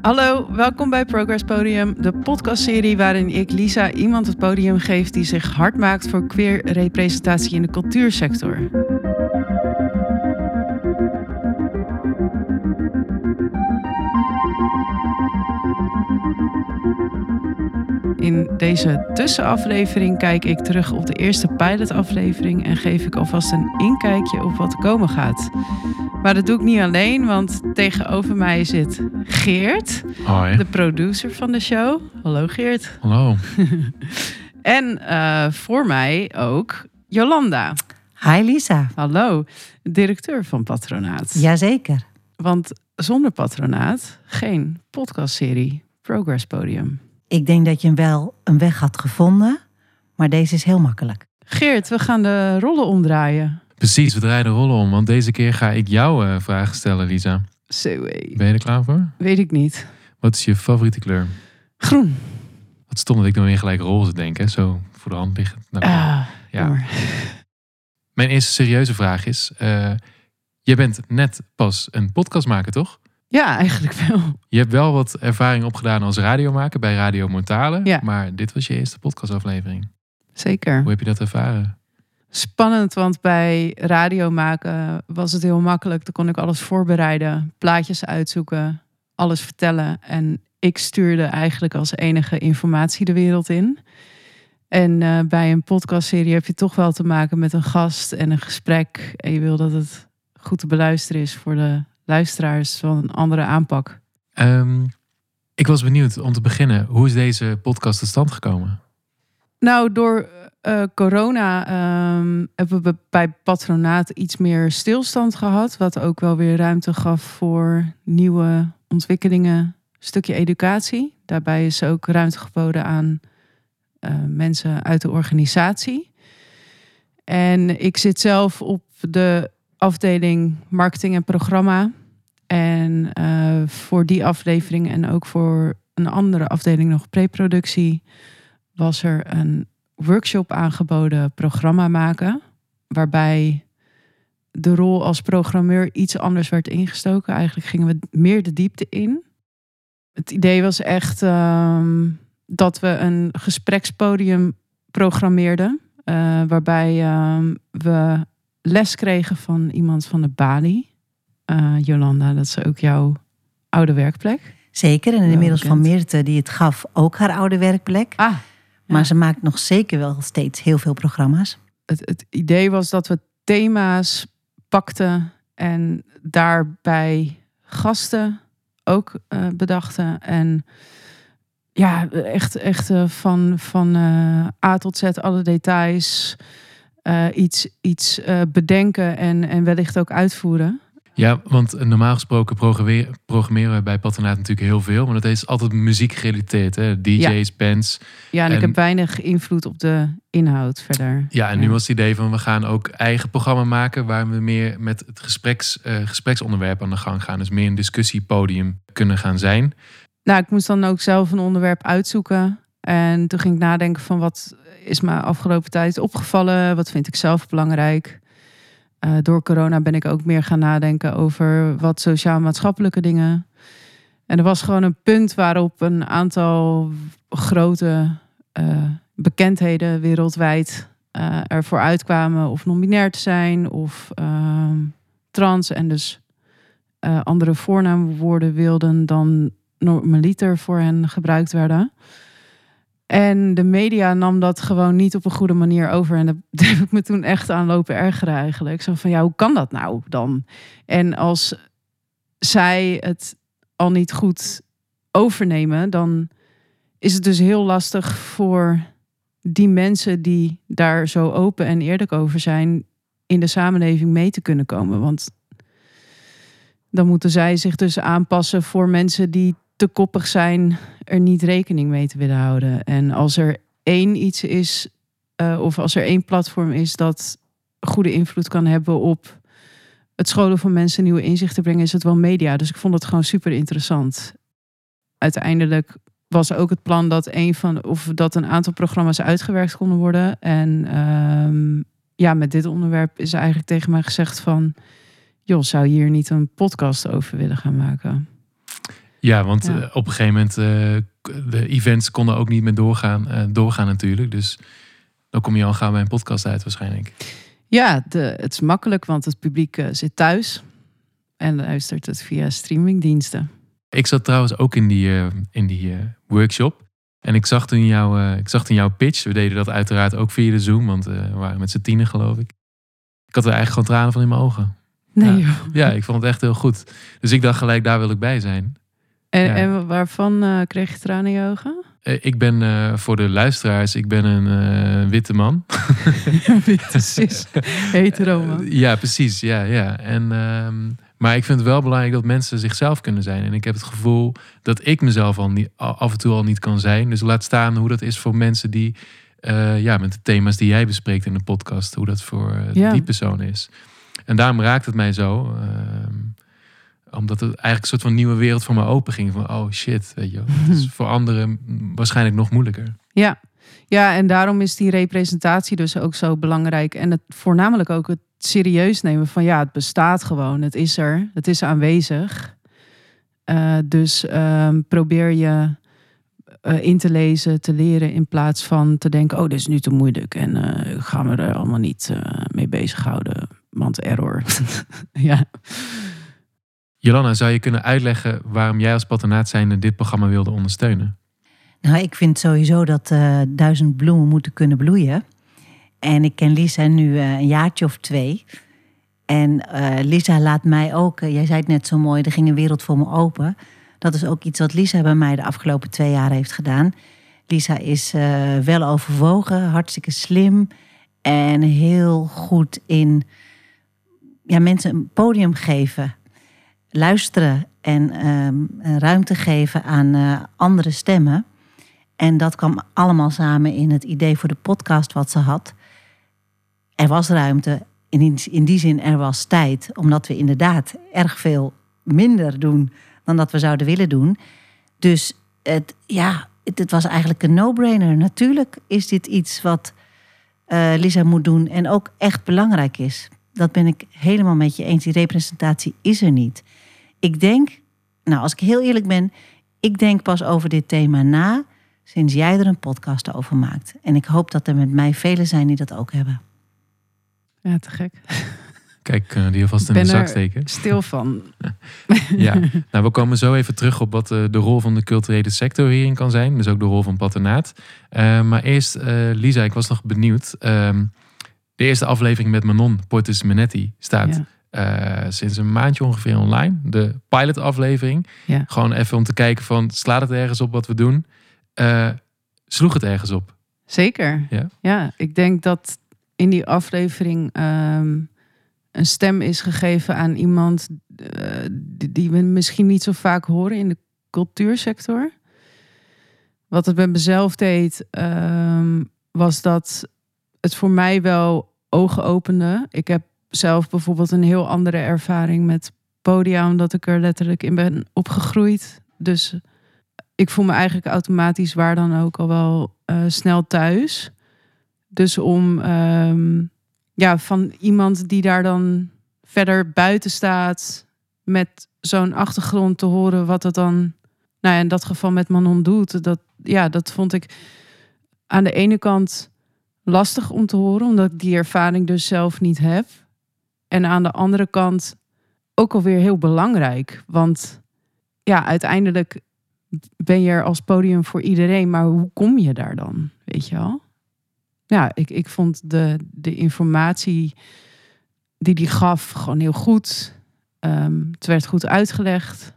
Hallo, welkom bij Progress Podium, de podcastserie waarin ik Lisa iemand het podium geef die zich hard maakt voor queer representatie in de cultuursector. In deze tussenaflevering kijk ik terug op de eerste pilotaflevering en geef ik alvast een inkijkje op wat komen gaat. Maar dat doe ik niet alleen, want tegenover mij zit Geert, Hoi. de producer van de show. Hallo Geert. Hallo. En eh, voor mij ook Jolanda. Hi Lisa. Hallo, directeur van Patronaat. Jazeker. Want zonder Patronaat geen podcastserie Progress Podium. Ik denk dat je hem wel een weg had gevonden, maar deze is heel makkelijk. Geert, we gaan de rollen omdraaien. Precies, we draaien de rollen om, want deze keer ga ik jou eh, vragen stellen, Lisa. CW. Ben je er klaar voor? Weet ik niet. Wat is je favoriete kleur? Groen. Wat stom dat ik dan weer gelijk roze denk, hè? Zo voor de hand liggen. Nou, Ah, ja. jammer. Mijn eerste serieuze vraag is, eh, je bent net pas een podcast maken, toch? Ja, eigenlijk wel. Je hebt wel wat ervaring opgedaan als radiomaker bij Radio Mortale, Ja. maar dit was je eerste podcastaflevering. Zeker. Hoe heb je dat ervaren? Spannend, want bij radio maken was het heel makkelijk. Dan kon ik alles voorbereiden, plaatjes uitzoeken, alles vertellen. En ik stuurde eigenlijk als enige informatie de wereld in. En eh, bij een podcastserie heb je toch wel te maken met een gast en een gesprek. En je wil dat het goed te beluisteren is voor de luisteraars van een andere aanpak. Ehm, ik was benieuwd om te beginnen, hoe is deze podcast tot stand gekomen? Nou, door eh, corona ehm, hebben we bij patronaat iets meer stilstand gehad. Wat ook wel weer ruimte gaf voor nieuwe ontwikkelingen. Stukje educatie. Daarbij is ook ruimte geboden aan eh, mensen uit de organisatie. En ik zit zelf op de afdeling marketing en programma. En eh, voor die aflevering en ook voor een andere afdeling nog preproductie was er een workshop aangeboden programma maken. Waarbij de rol als programmeur iets anders werd ingestoken. Eigenlijk gingen we meer de diepte in. Het idee was echt ehm, dat we een gesprekspodium programmeerden. eh, waarbij ehm, we les kregen van iemand van de Bali. Eh, Jolanda, dat is ook jouw oude werkplek. Zeker. En inmiddels van. Meerte, die het gaf, ook haar oude werkplek. Ah, Maar ze maakt nog zeker wel steeds heel veel programma's. het, het idee was dat we thema's pakten en daarbij gasten ook eh, bedachten. En ja, echt, echt eh, van, van eh, A tot Z alle details. iets iets bedenken en, en wellicht ook uitvoeren. Ja, want normaal gesproken programmeren we bij Patronaat natuurlijk heel veel. Maar dat is altijd muziek gerelateerd. Hè? DJ's, bands. Ja, en, ik heb weinig invloed op de inhoud verder. Ja, en nu was het idee van we gaan ook eigen programma maken... waar we meer met het gespreks, eh, gespreksonderwerp aan de gang gaan. Dus meer een discussiepodium kunnen gaan zijn. Nou, ik moest dan ook zelf een onderwerp uitzoeken. En toen ging ik nadenken van wat is me afgelopen tijd opgevallen? Wat vind ik zelf belangrijk? Eh, door corona ben ik ook meer gaan nadenken over wat sociaal-maatschappelijke dingen. En er was gewoon een punt waarop een aantal grote eh, bekendheden wereldwijd eh ervoor uitkwamen of non-binair te zijn of ehm, trans en dus andere voornaamwoorden wilden dan normaliter voor hen gebruikt werden. En de media nam dat gewoon niet op een goede manier over. En daar heb ik me toen echt aan lopen ergeren eigenlijk. Zo van, ja, hoe kan dat nou dan? En als zij het al niet goed overnemen... dan is het dus heel lastig voor die mensen... die daar zo open en eerlijk over zijn... in de samenleving mee te kunnen komen. Want dan moeten zij zich dus aanpassen voor mensen die te koppig zijn, er niet rekening mee te willen houden. En als er één iets is, eh, of als er één platform is dat goede invloed kan hebben op het scholen van mensen nieuwe inzichten brengen, is het wel media. Dus ik vond het gewoon super interessant. Uiteindelijk was ook het plan dat een van of dat een aantal programma's uitgewerkt konden worden. En ehm, ja, met dit onderwerp is eigenlijk tegen mij gezegd van, joh, zou je hier niet een podcast over willen gaan maken? Ja, want Ja. eh, op een gegeven moment, eh, de events konden ook niet meer doorgaan, eh, doorgaan natuurlijk. Dus dan kom je al gauw bij een podcast uit waarschijnlijk. Ja, de, het is makkelijk, want het publiek zit thuis en luistert het via streamingdiensten. Ik zat trouwens ook in die, in die workshop. En ik zag, toen jouw, ik zag toen jouw pitch. We deden dat uiteraard ook via de Zoom, want we waren met z'n tienen geloof ik. Ik had er eigenlijk gewoon tranen van in mijn ogen. Nee, Ja. joh. Ja, ik vond het echt heel goed. Dus ik dacht gelijk, daar wil ik bij zijn. En, Ja. en waarvan eh, kreeg je tranen in je ogen? Eh, ik ben eh, voor de luisteraars, ik ben een witte man. Witte cis, hetero man. Ja, precies. Ja, ja. En, ehm, maar ik vind het wel belangrijk dat mensen zichzelf kunnen zijn. En ik heb het gevoel dat ik mezelf al niet, af en toe al niet kan zijn. Dus laat staan hoe dat is voor mensen die, ja, met de thema's die jij bespreekt in de podcast, hoe dat voor Ja. die persoon is. En daarom raakt het mij zo. ehm, omdat het eigenlijk een soort van nieuwe wereld voor me open ging. Van, oh shit, weet je. Het is voor anderen waarschijnlijk nog moeilijker. Ja. ja, en daarom is die representatie dus ook zo belangrijk. En het voornamelijk ook het serieus nemen van ja, het bestaat gewoon. Het is er, het is aanwezig. Eh, dus ehm, probeer je eh, in te lezen, te leren in plaats van te denken, oh, dit is nu te moeilijk en eh, gaan we er allemaal niet mee bezighouden. Want error. ja. Jolanna, zou je kunnen uitleggen waarom jij als patronaat zijnde dit programma wilde ondersteunen? Nou, ik vind sowieso dat eh, duizend bloemen moeten kunnen bloeien. En ik ken Lisa nu eh, een jaartje of twee. En eh, Lisa laat mij ook, jij zei het net zo mooi, er ging een wereld voor me open. Dat is ook iets wat Lisa bij mij de afgelopen twee jaar heeft gedaan. Lisa is wel overwogen, hartstikke slim en heel goed in ja, mensen een podium geven, luisteren en ehm, ruimte geven aan eh, andere stemmen. En dat kwam allemaal samen in het idee voor de podcast wat ze had. Er was ruimte, in die, in die zin er was tijd, omdat we inderdaad erg veel minder doen dan dat we zouden willen doen. Dus het, ja, het was eigenlijk een no-brainer. Natuurlijk is dit iets wat eh, Lisa moet doen en ook echt belangrijk is. Dat ben ik helemaal met je eens. Die representatie is er niet. Ik denk, nou als ik heel eerlijk ben, ik denk pas over dit thema na sinds jij er een podcast over maakt. En ik hoop dat er met mij velen zijn die dat ook hebben. ja, te gek. Kijk, kunnen die alvast in Ben de zak er- steken? Stil van. Ja, nou, we komen zo even terug op wat eh, de rol van de culturele sector hierin kan zijn. Dus ook de rol van patronaat. Eh, maar eerst, eh, Lisa, ik was nog benieuwd. Ehm, de eerste aflevering met Manon Portis Minetti staat Ja. Eh, sinds een maandje ongeveer online. De pilot-aflevering. Ja. Gewoon even om te kijken van, slaat het ergens op wat we doen? Eh, sloeg het ergens op? Zeker. Ja? ik denk dat in die aflevering ehm, een stem is gegeven aan iemand eh, die, die we misschien niet zo vaak horen in de cultuursector. Wat het met mezelf deed, ehm, was dat het voor mij wel ogen opende. Ik heb zelf bijvoorbeeld een heel andere ervaring met podia, omdat ik er letterlijk in ben opgegroeid. Dus ik voel me eigenlijk automatisch waar dan ook al wel eh, snel thuis. Dus om ehm, ja, van iemand die daar dan verder buiten staat met zo'n achtergrond te horen wat het dan, nou ja, in dat geval met Manon doet, dat, ja, dat vond ik aan de ene kant lastig om te horen, omdat ik die ervaring dus zelf niet heb. En aan de andere kant ook alweer heel belangrijk, want ja, uiteindelijk ben je er als podium voor iedereen, maar hoe kom je daar dan? Weet je wel? Ja, ik, ik vond de, de informatie die die gaf gewoon heel goed. Ehm, het werd goed uitgelegd.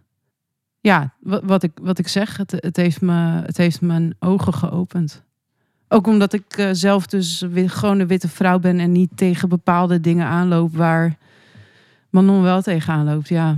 Ja, wat, wat, ik, wat ik zeg, het, het, heeft me, het heeft mijn ogen geopend. Ook omdat ik eh, zelf dus gewoon een witte vrouw ben en niet tegen bepaalde dingen aanloop waar Manon wel tegenaan loopt. Ja,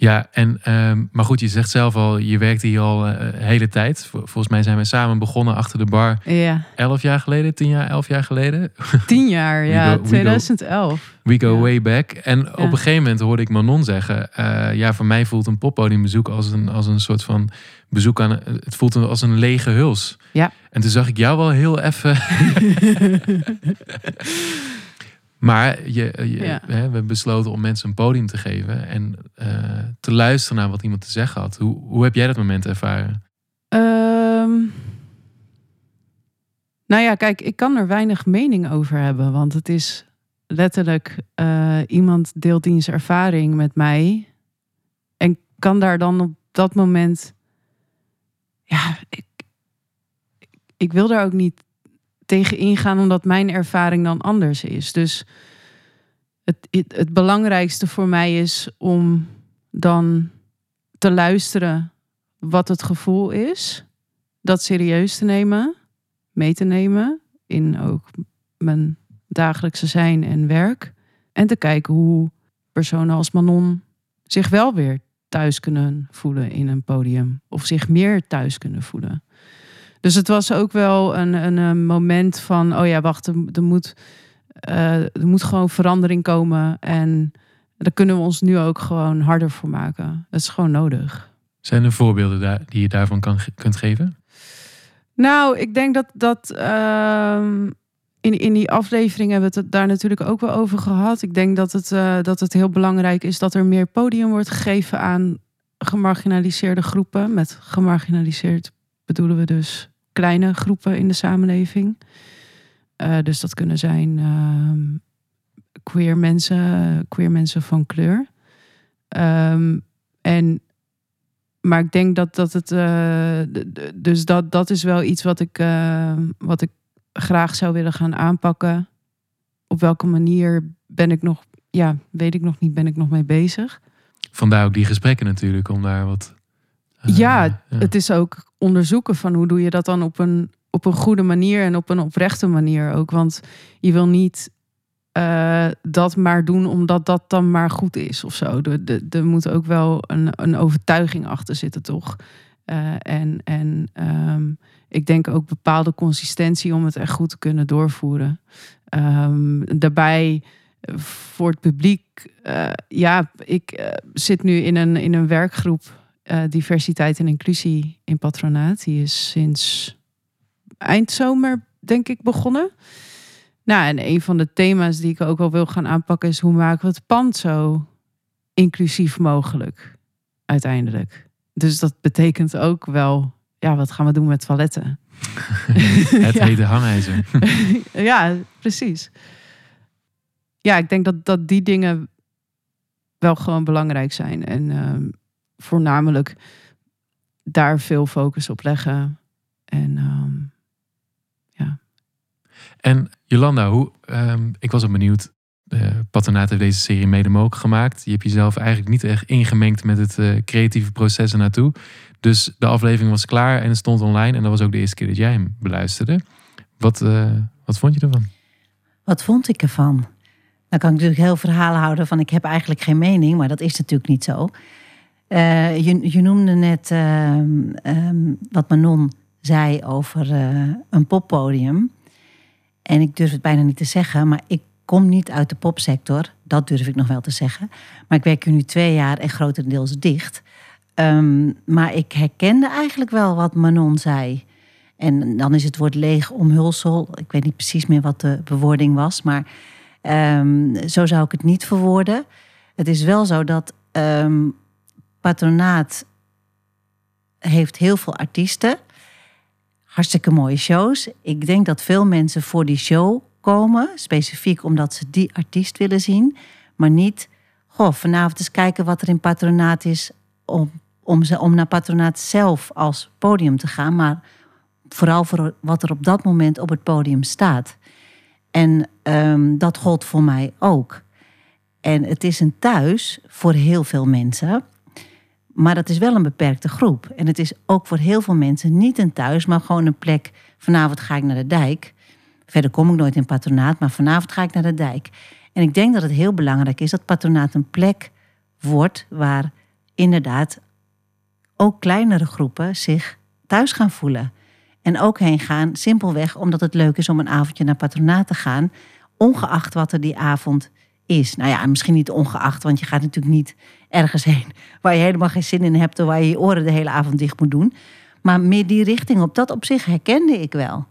Ja, en, ehm, maar goed, je zegt zelf al, je werkt hier al een hele tijd. Vol- Volgens mij zijn we samen begonnen achter de bar ja. elf jaar geleden, tien jaar, elf jaar geleden. tien jaar, ja, go- we go- 2011. We go Ja. way back. En op een gegeven moment hoorde ik Manon zeggen... eh, ja, voor mij voelt een poppodiumbezoek als een, als een soort van bezoek aan... Het voelt als een lege huls. Ja. En toen zag ik jou wel heel even... Maar je, je- Ja. hè, we hebben besloten om mensen een podium te geven en eh, te luisteren naar wat iemand te zeggen had. Hoe, hoe heb jij dat moment ervaren? Ehm, nou ja, kijk, ik kan er weinig mening over hebben. Want het is letterlijk eh, iemand deelt diens ervaring met mij. En kan daar dan op dat moment. Ja, ik, ik wil daar ook niet tegen ingaan, omdat mijn ervaring dan anders is. Dus het, het, het belangrijkste voor mij is om dan te luisteren wat het gevoel is, dat serieus te nemen, mee te nemen in ook mijn dagelijkse zijn en werk. En te kijken hoe personen als Manon zich wel weer thuis kunnen voelen in een podium. Of zich meer thuis kunnen voelen. Dus het was ook wel een, een, een moment van, oh ja, wacht, er, er moet, eh, er moet gewoon verandering komen. En daar kunnen we ons nu ook gewoon harder voor maken. Dat is gewoon nodig. Zijn er voorbeelden daar, die je daarvan kan, kunt geven? Nou, ik denk dat, dat ehm, in, in die aflevering hebben we het daar natuurlijk ook wel over gehad. Ik denk dat het, eh, dat het heel belangrijk is dat er meer podium wordt gegeven aan gemarginaliseerde groepen. Met gemarginaliseerd bedoelen we dus kleine groepen in de samenleving. Eh, dus dat kunnen zijn ehm, queer mensen, queer mensen van kleur. Ehm, en maar ik denk dat, dat het. eh, dus dat, dat is wel iets wat ik, eh, wat ik graag zou willen gaan aanpakken. Op welke manier ben ik nog. Ja, weet ik nog niet, ben ik nog mee bezig. Vandaar ook die gesprekken natuurlijk, om daar wat... eh, Ja, Het is ook onderzoeken van hoe doe je dat dan op een, op een goede manier en op een oprechte manier ook. Want je wil niet eh, dat maar doen omdat dat dan maar goed is of zo. Er, moet ook wel een, een overtuiging achter zitten, toch? Eh, en en ehm, ik denk ook bepaalde consistentie om het echt goed te kunnen doorvoeren. Ehm, daarbij voor het publiek, ja, ik zit nu in een, in een werkgroep eh, diversiteit en inclusie in patronaat. Die is sinds eind zomer, denk ik, begonnen. Nou, en een van de thema's die ik ook wel wil gaan aanpakken is hoe maken we het pand zo inclusief mogelijk uiteindelijk. Dus dat betekent ook wel, ja, wat gaan we doen met toiletten? Het Ja. hete hangijzer. ja, precies. Ja, ik denk dat, dat die dingen wel gewoon belangrijk zijn. En ehm, voornamelijk daar veel focus op leggen. En ehm, En Jolanda, hoe, ehm, ik was ook benieuwd. Uh, Patronaat heeft deze serie mede mogelijk gemaakt. Je hebt jezelf eigenlijk niet echt ingemengd met het eh, creatieve proces ernaartoe. Dus de aflevering was klaar en het stond online. En dat was ook de eerste keer dat jij hem beluisterde. Wat, eh, wat vond je ervan? Wat vond ik ervan? Dan kan ik natuurlijk heel verhaal houden van ik heb eigenlijk geen mening, maar dat is natuurlijk niet zo. Eh, je, noemde net ehm, ehm, wat Manon zei over eh, een poppodium. En ik durf het bijna niet te zeggen, maar ik kom niet uit de popsector. Dat durf ik nog wel te zeggen. Maar ik werk hier nu twee jaar en grotendeels dicht. Ehm, maar ik herkende eigenlijk wel wat Manon zei. En dan is het woord leeg omhulsel. Ik weet niet precies meer wat de bewoording was, maar zo zou ik het niet verwoorden. Het is wel zo dat patronaat heeft heel veel artiesten. Hartstikke mooie shows. Ik denk dat veel mensen voor die show komen, specifiek omdat ze die artiest willen zien, maar niet, goh, vanavond eens kijken wat er in patronaat is om, om, ze, om naar patronaat zelf als podium te gaan, maar vooral voor wat er op dat moment op het podium staat. En um, dat gold voor mij ook. En het is een thuis voor heel veel mensen. Maar dat is wel een beperkte groep. En het is ook voor heel veel mensen niet een thuis, maar gewoon een plek. Vanavond ga ik naar de dijk. Verder kom ik nooit in patronaat, maar vanavond ga ik naar de dijk. En ik denk dat het heel belangrijk is dat patronaat een plek wordt waar inderdaad ook kleinere groepen zich thuis gaan voelen. En ook heen gaan, simpelweg omdat het leuk is om een avondje naar patronaat te gaan, ongeacht wat er die avond is. Nou ja, misschien niet ongeacht, want je gaat natuurlijk niet ergens heen waar je helemaal geen zin in hebt, of waar je je oren de hele avond dicht moet doen. Maar meer die richting op, dat op zich herkende ik wel.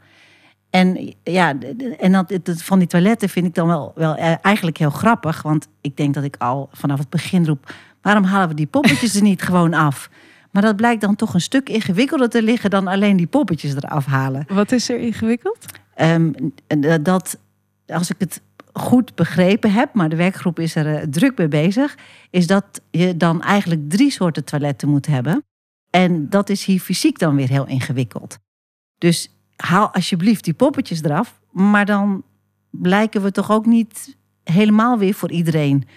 En ja, en dat, van die toiletten vind ik dan wel, wel eh, eigenlijk heel grappig. Want ik denk dat ik al vanaf het begin roep... waarom halen we die poppetjes er niet gewoon af? Maar dat blijkt dan toch een stuk ingewikkelder te liggen... dan alleen die poppetjes eraf halen. Wat is er ingewikkeld? Ehm, en dat, als ik het goed begrepen heb, maar de werkgroep is er eh, druk mee bezig, is dat je dan eigenlijk drie soorten toiletten moet hebben. En dat is hier fysiek dan weer heel ingewikkeld. Dus haal alsjeblieft die poppetjes eraf, maar dan blijken we toch ook niet helemaal weer voor iedereen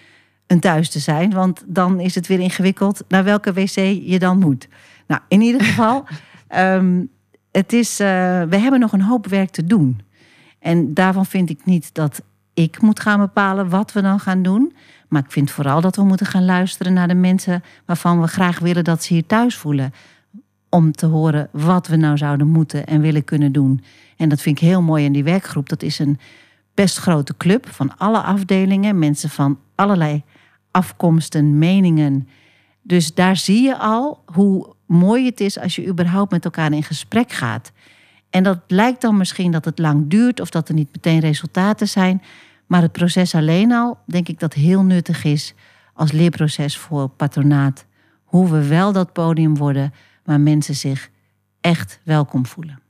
een thuis te zijn, want dan is het weer ingewikkeld naar welke wc je dan moet. Nou, in ieder geval, ehm, het is, eh, we hebben nog een hoop werk te doen. En daarvan vind ik niet dat ik moet gaan bepalen wat we dan gaan doen. Maar ik vind vooral dat we moeten gaan luisteren naar de mensen waarvan we graag willen dat ze hier thuis voelen. Om te horen wat we nou zouden moeten en willen kunnen doen. En dat vind ik heel mooi in die werkgroep. Dat is een best grote club van alle afdelingen. Mensen van allerlei afkomsten, meningen. Dus daar zie je al hoe mooi het is als je überhaupt met elkaar in gesprek gaat. En dat lijkt dan misschien dat het lang duurt of dat er niet meteen resultaten zijn. Maar het proces alleen al, denk ik dat heel nuttig is als leerproces voor patronaat. Hoe we wel dat podium worden waar mensen zich echt welkom voelen.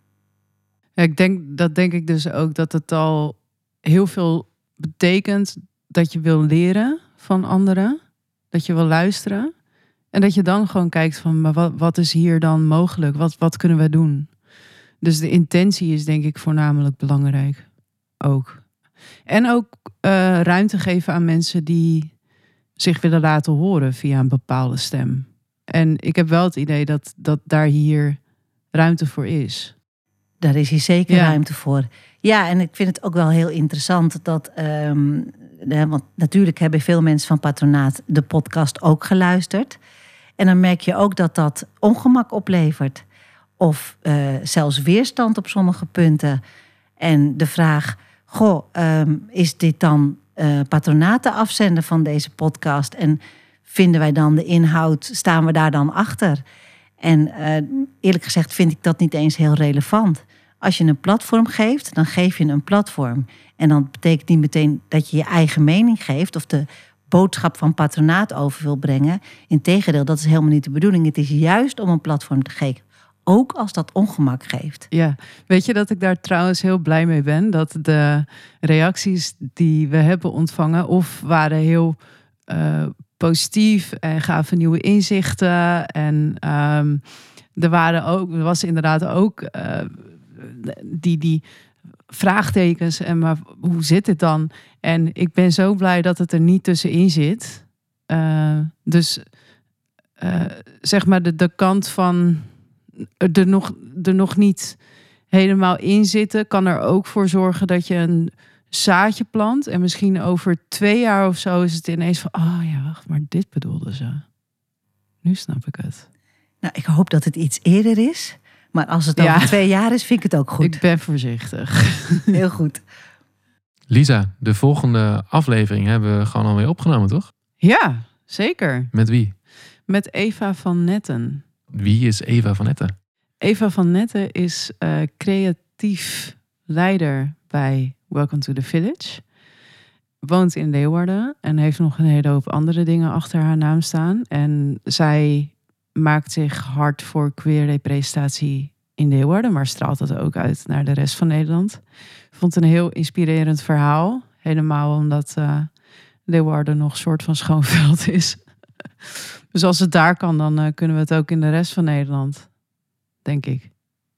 Ik denk, dat denk ik dus ook dat het al heel veel betekent dat je wil leren van anderen. Dat je wil luisteren. En dat je dan gewoon kijkt van, maar wat, wat is hier dan mogelijk? Wat, wat kunnen we doen? Dus de intentie is denk ik voornamelijk belangrijk. Ook. En ook eh, ruimte geven aan mensen die zich willen laten horen via een bepaalde stem. En ik heb wel het idee dat, dat daar hier ruimte voor is. Daar is hier zeker Ja. ruimte voor. Ja, en ik vind het ook wel heel interessant dat. ehm, want natuurlijk hebben veel mensen van patronaat de podcast ook geluisterd. En dan merk je ook dat dat ongemak oplevert. Of eh, zelfs weerstand op sommige punten. En de vraag: Goh, ehm, is dit dan eh patronaten afzenden van deze podcast? En vinden wij dan de inhoud, staan we daar dan achter? En eh, eerlijk gezegd vind ik dat niet eens heel relevant. Als je een platform geeft, dan geef je een platform. En dan betekent niet meteen dat je je eigen mening geeft of de boodschap van patronaat over wil brengen. Integendeel, dat is helemaal niet de bedoeling. Het is juist om een platform te geven. Ook als dat ongemak geeft. Ja, weet je dat ik daar trouwens heel blij mee ben? Dat de reacties die we hebben ontvangen, of waren heel eh, positief en gaven nieuwe inzichten. En ehm, er waren ook, er was inderdaad ook eh, die, die vraagtekens. En maar hoe zit het dan? En ik ben zo blij dat het er niet tussenin zit. Eh, dus zeg maar de, de kant van er nog, er nog niet helemaal in zitten, kan er ook voor zorgen dat je een zaadje plant. En misschien over twee jaar of zo is het ineens van, oh ja, wacht, maar dit bedoelden ze. Nu snap ik het. Nou, ik hoop dat het iets eerder is. Maar als het Ja. over twee jaar is, vind ik het ook goed. Ik ben voorzichtig. Heel goed. Lisa, de volgende aflevering hebben we gewoon alweer opgenomen, toch? Ja, zeker. Met wie? Met Eva van Netten. Wie is Eva van Etten? Eva van Netten is eh, creatief leider bij Welcome to the Village. Woont in Leeuwarden en heeft nog een hele hoop andere dingen achter haar naam staan. En zij maakt zich hard voor queer representatie in Leeuwarden, maar straalt dat ook uit naar de rest van Nederland. Vond een heel inspirerend verhaal. Helemaal omdat eh, Leeuwarden nog een soort van schoonveld is. dus als het daar kan, dan eh, kunnen we het ook in de rest van Nederland denk ik.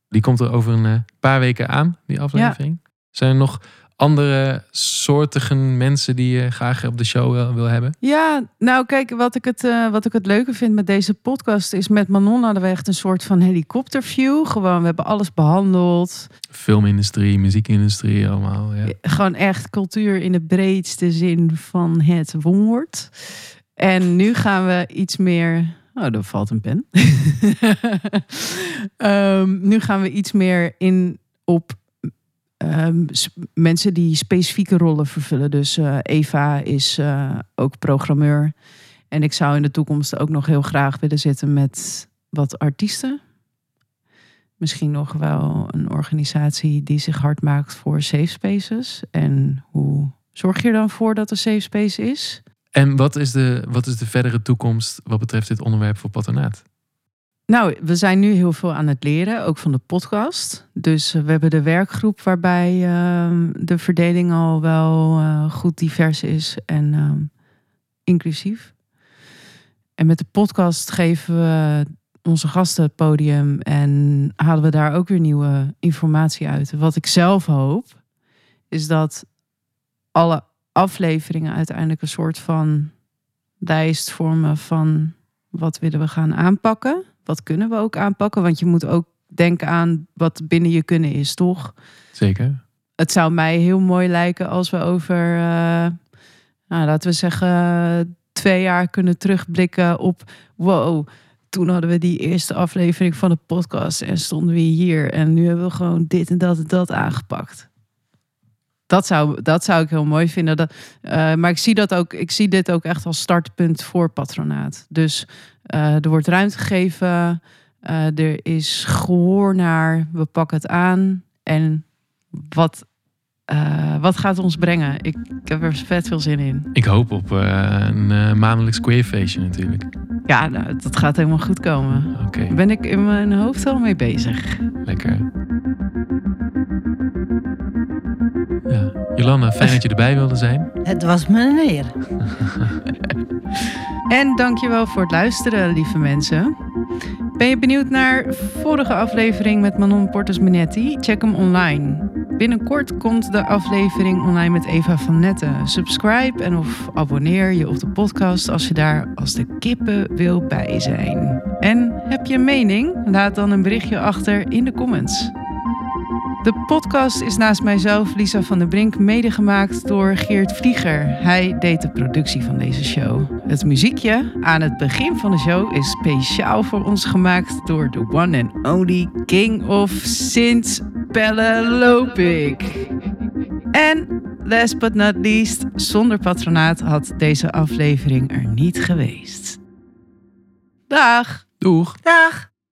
Die komt er over een eh, paar weken aan, die aflevering. Zijn er nog andere soortigen mensen die je graag op de show wil, wil hebben? Ja, nou kijk, wat ik, het, eh, wat ik het leuke vind met deze podcast is met Manon hadden we echt een soort van helikopterview. Gewoon, we hebben alles behandeld. Filmindustrie, muziekindustrie, allemaal. Ja. Gewoon echt cultuur in de breedste zin van het woord. En nu gaan we iets meer. Oh, er valt een pen. Ehm, nu gaan we iets meer in op ehm, mensen die specifieke rollen vervullen. Dus eh, Eva is eh, ook programmeur. En ik zou in de toekomst ook nog heel graag willen zitten met wat artiesten. misschien nog wel een organisatie die zich hard maakt voor safe spaces. En hoe zorg je er dan voor dat er safe space is? En wat is, de, wat is de verdere toekomst wat betreft dit onderwerp voor patronaat? Nou, we zijn nu heel veel aan het leren, ook van de podcast. Dus eh, we hebben de werkgroep waarbij uh, de verdeling al wel uh, goed divers is en uh, inclusief. En met de podcast geven we onze gasten het podium en halen we daar ook weer nieuwe informatie uit. Wat ik zelf hoop, is dat alle afleveringen uiteindelijk een soort van lijst vormen van wat willen we gaan aanpakken. Wat kunnen we ook aanpakken? Want je moet ook denken aan wat binnen je kunnen is, toch? Zeker. Het zou mij heel mooi lijken als we over, uh, nou, laten we zeggen, twee jaar kunnen terugblikken op wow. Toen hadden we die eerste aflevering van de podcast en stonden we hier. En nu hebben we gewoon dit en dat en dat aangepakt. Dat zou, dat zou ik heel mooi vinden. Dat, uh, maar ik zie, dat ook, ik zie dit ook echt als startpunt voor patronaat. Dus uh, er wordt ruimte gegeven. Uh, er is gehoor naar. We pakken het aan. En wat, wat gaat ons brengen? Ik, ik, heb er vet veel zin in. Ik hoop op een maandelijks queerfeestje natuurlijk. Ja, nou, dat gaat helemaal goed komen. Oké. Okay. Ben ik in mijn hoofd al mee bezig. Lekker. Jolanda, fijn dat je erbij wilde zijn. Het was me een eer. en dankjewel voor het luisteren, lieve mensen. Ben je benieuwd naar vorige aflevering met Manon Portes Minetti? Check hem online. Binnenkort komt de aflevering online met Eva van Netten. Subscribe en of abonneer je op de podcast als je daar als de kippen wil bij zijn. En heb je een mening? Laat dan een berichtje achter in de comments. De podcast is naast mijzelf, Lisa van der Brink, medegemaakt door Geert Vlieger. Hij deed de productie van deze show. Het muziekje aan het begin van de show is speciaal voor ons gemaakt door de one and only King of Sint Pelle Lopik. En last but not least, zonder patronaat had deze aflevering er niet geweest. Dag! Doeg! Dag!